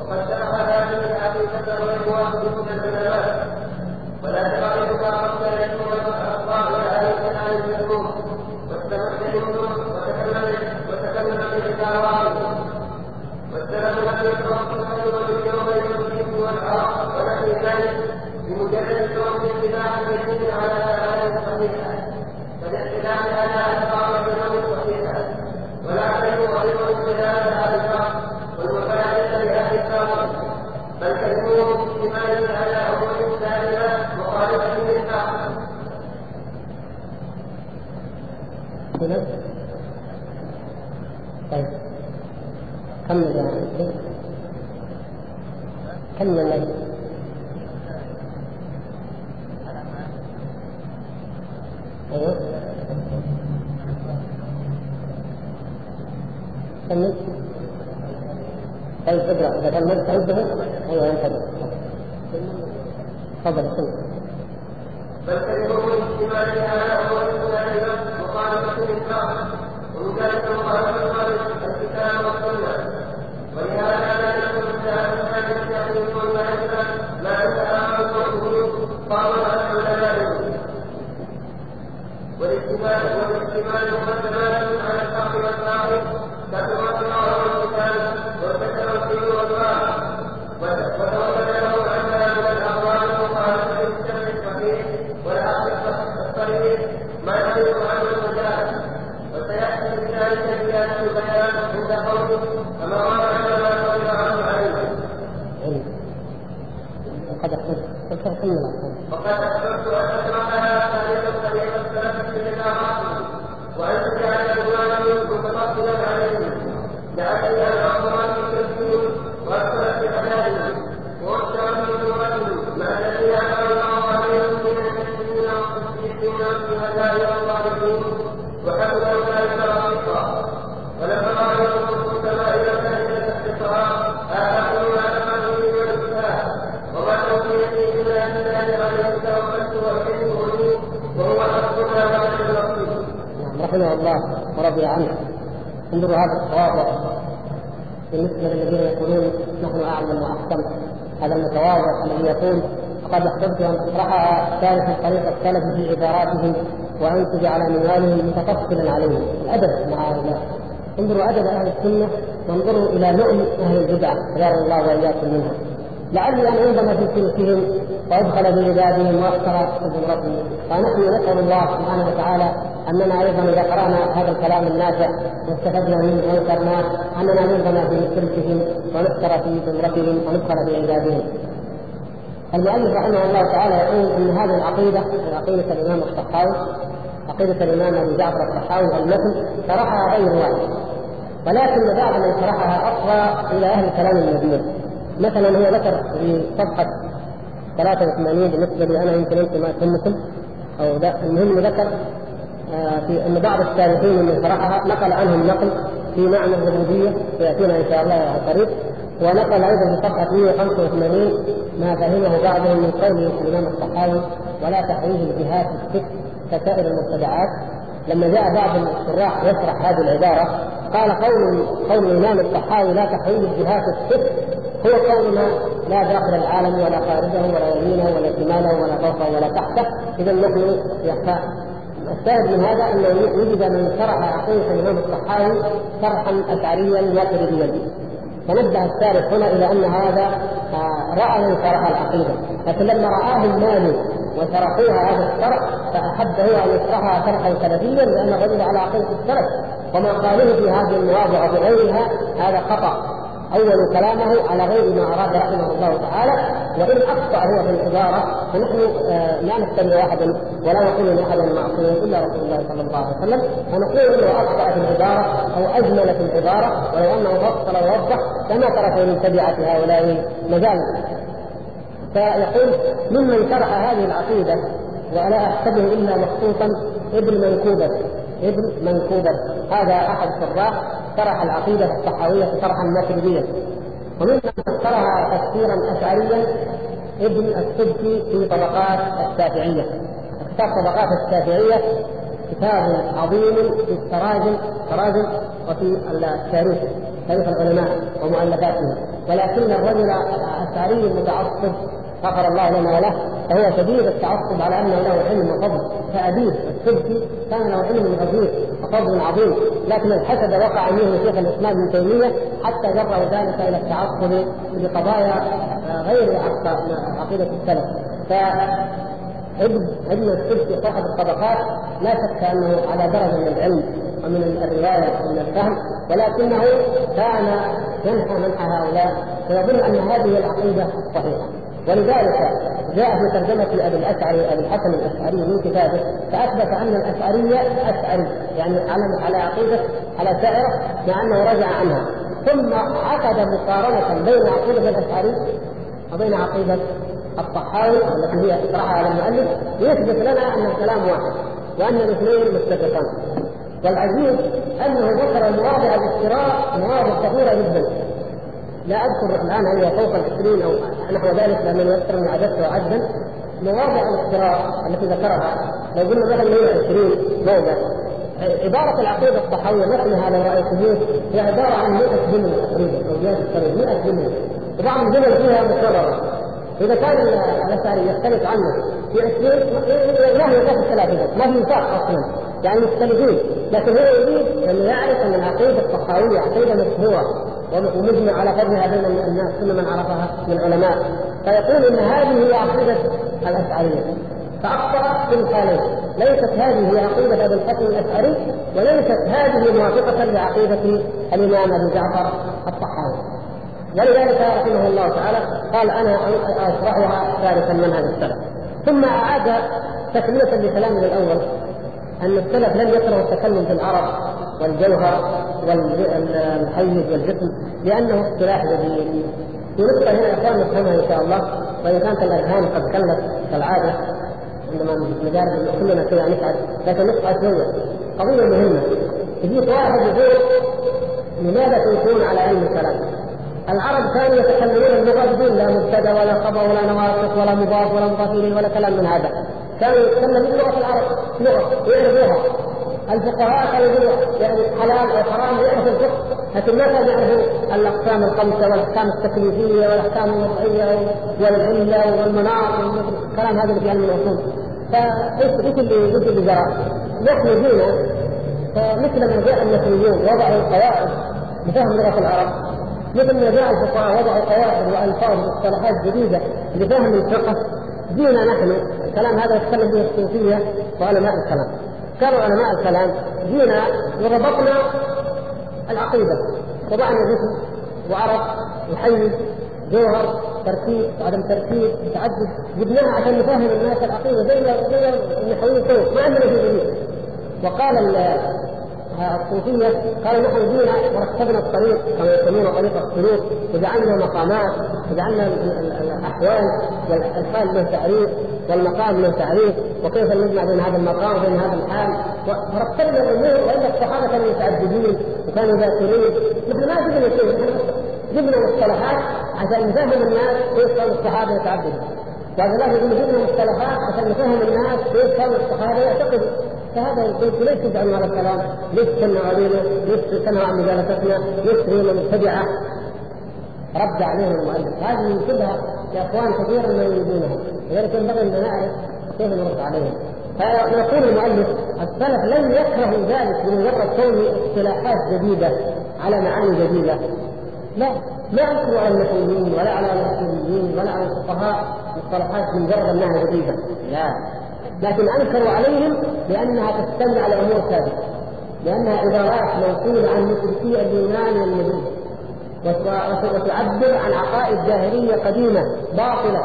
وقد شرح هذه الحقيقة والإخوان من العلماء ولا تعرف ما قبل العلم والأخطاء والآية عن المذكور واستمد منهم وتكلم وتكلم بالدعوات والسلف لم يتوقف باليوم المسلم والعرب ونحو ذلك بمجرد كون اتباع اليمين على آية صحيحة فالاعتماد على ألفاظ اليوم صحيحة ولا عليه غير اختلاف الألفاظ والمفاعل لأهل الباطل بل تكون باجتماعه على أمور سائلة مخالفة للحق طيب كمل يا أخي كمل أيوه كمل طيب اقرا اذا كملت عنده أيوه انتبه تفضل كمل بل كلمه الاجتماع على امور سائله مخالفه ومن ذلك مخالفه الكتاب. والسنة ولهذا لا يكون الشهاده الحادثه ان يكون ما انتهى قوله قال العلماء والاجتماع والاجتماع مقدمات على الحق والباطل عنها من الاقوال المخالفه للشرع الصحيح والعقل الصريح ما يعرف عنه المجال وسياتي بذلك زياده البيان عند قوله كما ورد ما قول عنه عليه وقد كمل وقد أن رحمه الله ورضي عنه. انظروا هذا التواضع بالنسبة للذين يقولون نحن أعلم وأحكم هذا المتواضع الذي يقول وقد احببت أن اطرحها ثالث طريق السلف في عباراتهم وانتج على منوالهم متفصلا عليهم. الأدب مع هؤلاء انظروا أدب أهل السنة وانظروا إلى لؤم أهل البدع حذر الله وإياكم منها لعلي ان عندما في سلوكهم وأدخل بعبادهم واخترى بزمرتهم فنحن نسأل الله سبحانه وتعالى أننا أيضا إذا قرأنا هذا الكلام النافع واستفدنا منه وانكرناه أننا ننضم في سلكهم ونذكر في زمرتهم وندخل بعبادهم. المؤلف رحمه الله تعالى يقول إن هذه العقيدة عقيدة الإمام الطحاوي عقيدة الإمام ابي جعفر الطحاوي المتن شرحها غير واحد. ولكن بعض من شرحها اصغى إلى أهل كلام المدينة مثلا هو ذكر في صفحة 83 بالنسبة لي أنا يمكن أنتم ما أو ده المهم ذكر آه في أن بعض التاريخين من شرحها نقل عنهم نقل في معنى الربوبية سيأتينا إن شاء الله قريب ونقل أيضا في صفحة 185 ما فهمه بعضهم من قول الامام الصحاوي ولا تحريج الجهات الست كسائر المبتدعات. لما جاء بعض الشراح يشرح هذه العبارة قال قول قول الإمام الصحاوي لا تحريج الجهات الست هو قولنا لا داخل العالم ولا خارجه ولا يمينه ولا شماله ولا فوقه ولا تحته. إذا نحن يخفى. الشاهد من هذا أنه وجد من شرح عقيده الإمام الصحاوي شرحا اشعريا ماتريديا فنبه الشارح هنا إلى أن هذا رأى من شرح العقيدة. لكن لما رآه المالي وشرحوها هذا الشرح فأحب هو أن يشرحها شرحا سلفيا لأن غلب على عقيدة السلف. وما قاله في هذه المواضع وبغيرها هذا خطأ. أول كلامه على غير ما أراد رحمه الله تعالى وإن أخطأ هو في العبارة فنحن لا نتبع واحدا ولا نقول ان احدا معصوم إلا رسول الله صلى الله عليه وسلم. فنقول إنه أخطأ في العبارة أو أجمل في العبارة ولو أنه فصل ووضح لما ترك من تبعة هؤلاء مجال. فيقول ممن شرح هذه العقيدة ولا أحسبه إلا مخصوصا ابن منكوبة. ابن منكوبة. هذا أحد الشراح شرح العقيدة الصحاويه شرحا ماتريديا وممن فسرها تفسيرا اشعريا ابن السبكي في طبقات الشافعية. كتاب طبقات الشافعية كتاب عظيم في التراجم تراجم وفي التاريخ تاريخ العلماء ومؤلفاتهم. ولكن الرجل الأشعري المتعصب غفر الله لنا وله فهو شديد التعصب على أنه له علم وفضل. كابيه السبكي كان له علم غزير. وفضل عظيم. لكن الحسد وقع منه شيخ الإسلام ابن تيمية حتى جره ذلك إلى التعصب بقضايا غير عقيدة السلف. ابن ابن السبكي صاحب الطبقات لا شك أنه على درجة من العلم ومن الرواية ومن الفهم ولكنه كان ينحى منحى هؤلاء ويظن أن هذه العقيدة صحيحة. ولذلك جاء في ترجمة أبي الأشعري أبي الحسن الأشعري من كتابه فأثبت أن الأشعرية أشعري يعني على على عقيدة على شاعرة مع أنه رجع عنها. ثم عقد مقارنة بين عقيدة الأشعري وبين عقيدة الطحاوي التي هي اطرحها على المؤلف ليثبت لنا أن الكلام واحد وأن الاثنين متفقان. والعجيب أنه ذكر مواضع الافتراء مواضع كثيرة جدا. لا أذكر الآن هل هي فوق العشرين أو نحو ذلك لانني أكثر من عددت وعدا مواضع الافتراء التي ذكرها لو قلنا مثلا 120 موضع عبارة العقيدة الصحوية مثلها لو رأيتموه هي عبارة عن 100 جملة تقريبا أو زيادة تقريبا 100 جملة. وبعض الجمل فيها مكررة إذا كان الأشعري يختلف عنه في 20 لا هي في الثلاثة ما في نفاق أصلا. يعني مختلفين لكن هو يريد أن يعرف أن العقيدة الصحاوية عقيدة مشهورة. ومجمع على فضلها بين الناس كل من عرفها من العلماء فيقول إن هذه هي عقيدة الأشعرية. فاخطا في الحالين ليست هذه هي عقيدة أبي الحسن الأشعري وليست هذه موافقة لعقيدة الإمام ابي جعفر الطحاوي. ولذلك رحمه الله تعالى قال أنا أشرحها ثالثا منهج السلف. ثم أعاد تكملة لكلامه الأول أن السلف لم يكرهوا التكلم في العرب. والجوهر والحيز والجسم لأنه اصطلاح جديد. في نقطه هنا اخوان نفهمها إن شاء الله. وان كانت الاذهان قد كلت كالعادة عندما نجارب كلنا كذا نسعد لكن نقطه شوية. قضية مهمة. يجيك واحد يقول لماذا تنكرون على علم الكلام؟ العرب كانوا يتكلمون اللغة بدون لا مبتدأ ولا خبر ولا نواقص ولا مضاف ولا مضاف ولا كلام من هذا. كانوا يتكلمون لغه العرب لغة يعرفوها الفقهاء يقولوا يعني حلال أو حرام يعرفوا الفقه لكن ما يعرفوا الأقسام الخمسة والأحكام التكليفية والأحكام الوضعيه والعلة والمناط والكلام هذا اللي في علم الاصول فايش إيش اللي إيش اللي جرى؟ نحن جينا فمثل ما جاء النحويون وضعوا القواعد لفهم لغة العرب مثل ما جاء الفقهاء وضعوا قواعد والفاظ ومصطلحات جديدة لفهم الفقه جينا نحن الكلام هذا يتكلم به الصوفية وعلماء الكلام قالوا علماء الكلام جينا وربطنا العقيدة. وضعنا جسم وعرق وحيز جوهر تركيب عدم تركيب تعدد. جبناها عشان نفهم الناس العقيدة زي زي النحويين سووا ما عندنا شيء جديد. وقال الصوفية قالوا نحن جينا ورتبنا الطريق كما يسمونه طريق السلوك. وجعلنا مقامات وجعلنا الأحوال والحال له تعريف. والمقام له تعريف وكيف نجمع بين هذا المقام وبين هذا الحال. ورتبنا الأمور وإن الصحابة كانوا متعددين وكانوا ذاكرين. نحن ما جبنا شيء جبنا مصطلحات عشان نفهم الناس كيف كانوا الصحابة يتعددوا وهذا يقول جبنا مصطلحات عشان نفهم الناس كيف كانوا الصحابة يعتقدوا فهذا البيت ليس تجعل هذا الكلام؟ ليس كنا علينا؟ ليس تنهى عن مجالستنا ليس هي مبتدعه رد عليهم المؤلف. هذه شبهه يا إخوان كثيرا ما يريدونها لذلك ينبغي ان نعرف كيف نرد عليهم فيقول المؤلف السلف لم يكرهوا ذلك بمجرد كون اصطلاحات جديدة على معاني جديدة. لا ما انكروا على النحويين ولا على الاصوليين ولا على الفقهاء مصطلحات مجرد انها جديدة. لا. لكن أنكروا عليهم لأنها تشتمل على امور ثابته لأنها عبارات موصولة عن مشركي اليونان والمجوس وتعبر عن عقائد جاهلية قديمة باطلة.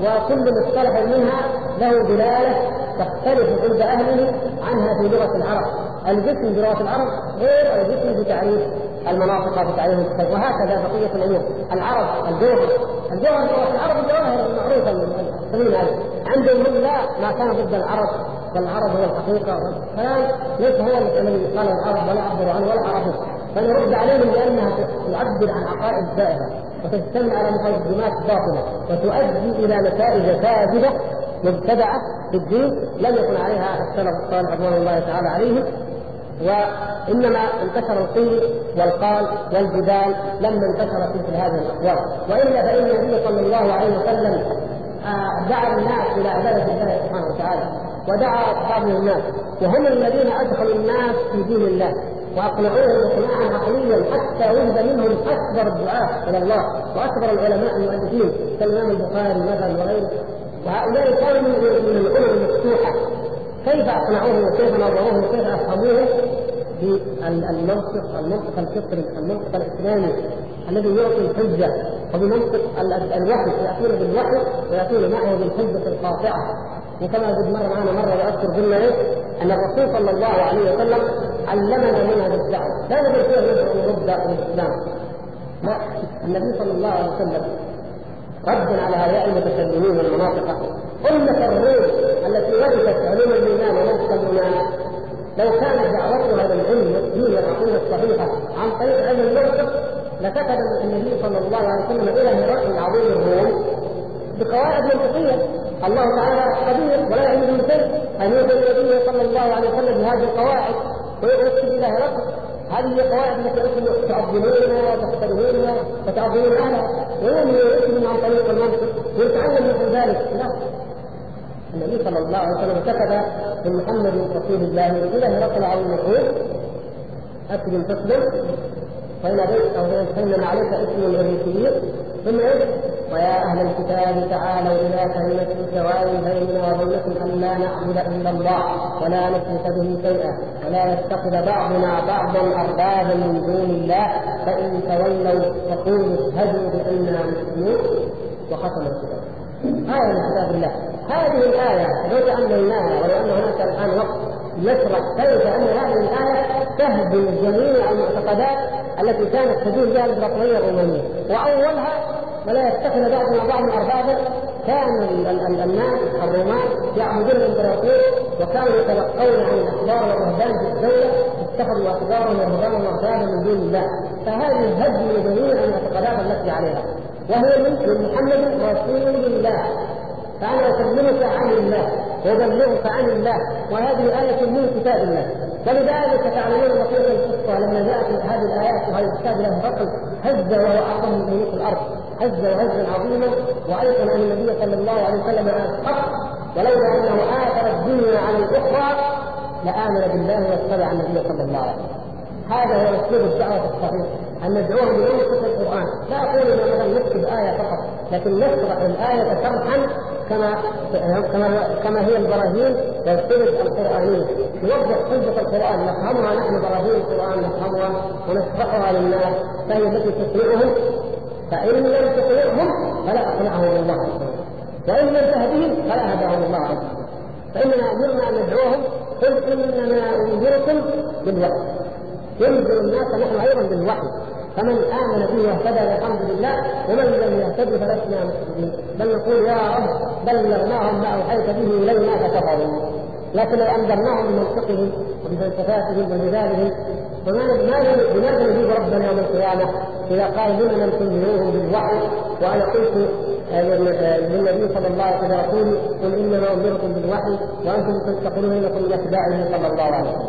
وكل مصطلح منها له دلالة تختلف عند أهله عنها في لغة العرب. الجسم بلغة العرب غير الجسم في تعريف المناطق في تعريف الكتاب. وهكذا بقية الأمور العرب الجوهر. الجوهر لغة العرب الجواهر المعروفه الطويله هذه عندهم هم لا ما كان ضد العرب والعرب هو الحقيقة. والكلام ليس هو الذي قال العرب ولا عبر عنه ولا عرفه فنرد عليهم لانها تعبر عن عقائد زائده وتجتمع على مقدمات باطلة وتؤدي إلى نتائج كاذبة مبتدعة في الدين لم يكن عليها السلف الصالح رضوان الله تعالى عليهم. وإنما انتشر القيل والقال والجدال لما انتشرت مثل هذه الاقوال وإلا فإن النبي صلى الله عليه وسلم آه، دعا الناس إلى عبادة الله سبحانه وتعالى ودعا أصحابه الناس وهم الذين أدخلوا دين الله. واقنعوهم اقناعا عقليا حتى وجد منهم أكبر الدعاة إلى الله وأكبر العلماء المؤلفين كالإمام البخاري مثلا وغيره. وهؤلاء كانوا من الأمم المفتوحة. كيف اقنعوهم وكيف نظروهم وكيف أفهموه؟ بالمنطق المنطق الفطري المنطق الإسلامي الذي يعطي الحجة. وبمنطق الوحي يأتون بالوحي ويأتون معه بالحجة القاطعة. وكما قد مر معنا مرة وأذكر قلنا إيش؟ أن الرسول صلى الله عليه وسلم علمنا من هذا الدعوه، لا نقول فيه يرد الإسلام. لا. النبي صلى الله عليه وسلم ردا على هؤلاء المتكلمين المناطق أمة الروم التي ورثت علوم الإيمان ونفس الإيمان لو كانت دعوتها للعلم والدين والعقيدة الصحيحة عن طريق علم المنطق لكتب النبي صلى الله عليه وسلم إلى هرقل عظيم الروم بقواعد منطقية. الله تعالى قدير ولا يعلم شيء. أن يوجد النبي صلى الله عليه وسلم بهذه القواعد. ويكتب إلى هرقل هذه القواعد التي أنتم تعظمونها وتحترمونها وتعظمون أهلها. ويوم يؤتي عن طريق المنطق. ويتعلم مثل ذلك. لا. النبي صلى الله عليه وسلم كتب من محمد رسول الله إلى هرقل عظيم الروم أسلم تسلم. أبيت أو فإن عليك اسم الريسيين ثم إيش؟ ويا أهل الكتاب تعالوا إلى كلمة سواء بيننا وبينكم أن لا نعبد إلا الله ولا نشرك به شيئا ولا يتخذ بعضنا بعضا أربابا من دون الله فإن تولوا فقولوا اشهدوا بأننا مسلمون وختم الكتاب. آية من كتاب الله. هذه الآية لو تأملناها ولو أن هناك الآن وقت نشرح كيف أن هذه الآية تهدم جميع المعتقدات التي كانت تدور بها الامبراطوريه الرومانيه وأولها ولا يتخذ بعضنا بعضا أربابا. كان الناس الرومان يعبدون الامبراطور وكانوا يتلقون عن الاحبار والرهبان في الدولة اتخذوا احبارا ورهبانا وأربابا من دون الله. فهذه هدم جميع المعتقدات التي عليها. وهي من محمد رسول الله. فأنا أكلمك عن الله وأبلغك عن الله وهذه آية من كتاب الله. ولذلك تعلمون بقية القصة لما جاءت هذه الآيات وهذا الكتاب له بطل هز وهو أعظم من الأرض. هز وهزا عظيما وأيقن أن النبي صلى الله عليه وسلم حق ولولا أنه آثر الدنيا عن الأخرى لآمن بالله واتبع النبي صلى الله عليه وسلم. هذا هو أسلوب الدعوة الصحيح أن ندعوهم بمنطق القرآن. لا أقول ان مثلا نكتب آية فقط لكن نشرح الآية شرحا كما كما كما هي البراهين والسند القرآنية. نوضح حجة القرآن نفهمها نحن براهين القرآن نفهمها ونشرحها للناس فهي التي تقنعهم فإن لم تقنعهم فلا أقنعهم الله وإن لم تهديهم فلا هداهم الله عز وجل. فإننا أمرنا أن ندعوهم. قل إنما انذركم بالوحي. ينذر الناس نحن أيضا بالوحي. فمن آمن به واهتدى والحمد لله ومن لم يهتد فلسنا مسلمين. بل نقول يا رب بلغناهم ما أوحيت به إلينا فكفروا. لكن لو أنذرناهم بمنطقهم وبفلسفاتهم ومثالهم فما لماذا نجيب ربنا يوم القيامة إذا قال لما لم تنذروهم بالوحي وأنا قلت للنبي صلى الله عليه وسلم يقول قل إنما انذركم بالوحي وأنتم تقولون انكم من اتباعه صلى الله عليه وسلم.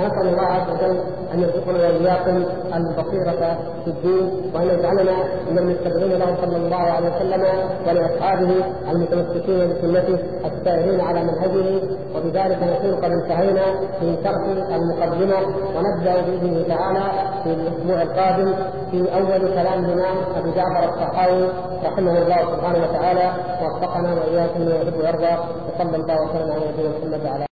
نسال الله عز وجل أن يرزقنا وإياكم البصيرة في الدين وأن يجعلنا من المتبعين له صلى الله عليه وسلم ولأصحابه المتمسكين بسنته السائرين على منهجه. وبذلك نكون قد انتهينا في شرح المقدمة ونبدأ بإذنه تعالى في الأسبوع القادم في أول كلام الإمام ابي جعفر الطحاوي رحمه الله سبحانه وتعالى. ووفقنا وإياكم لما يحب ويرضى وصلى الله وسلم على نبينا محمد وعلى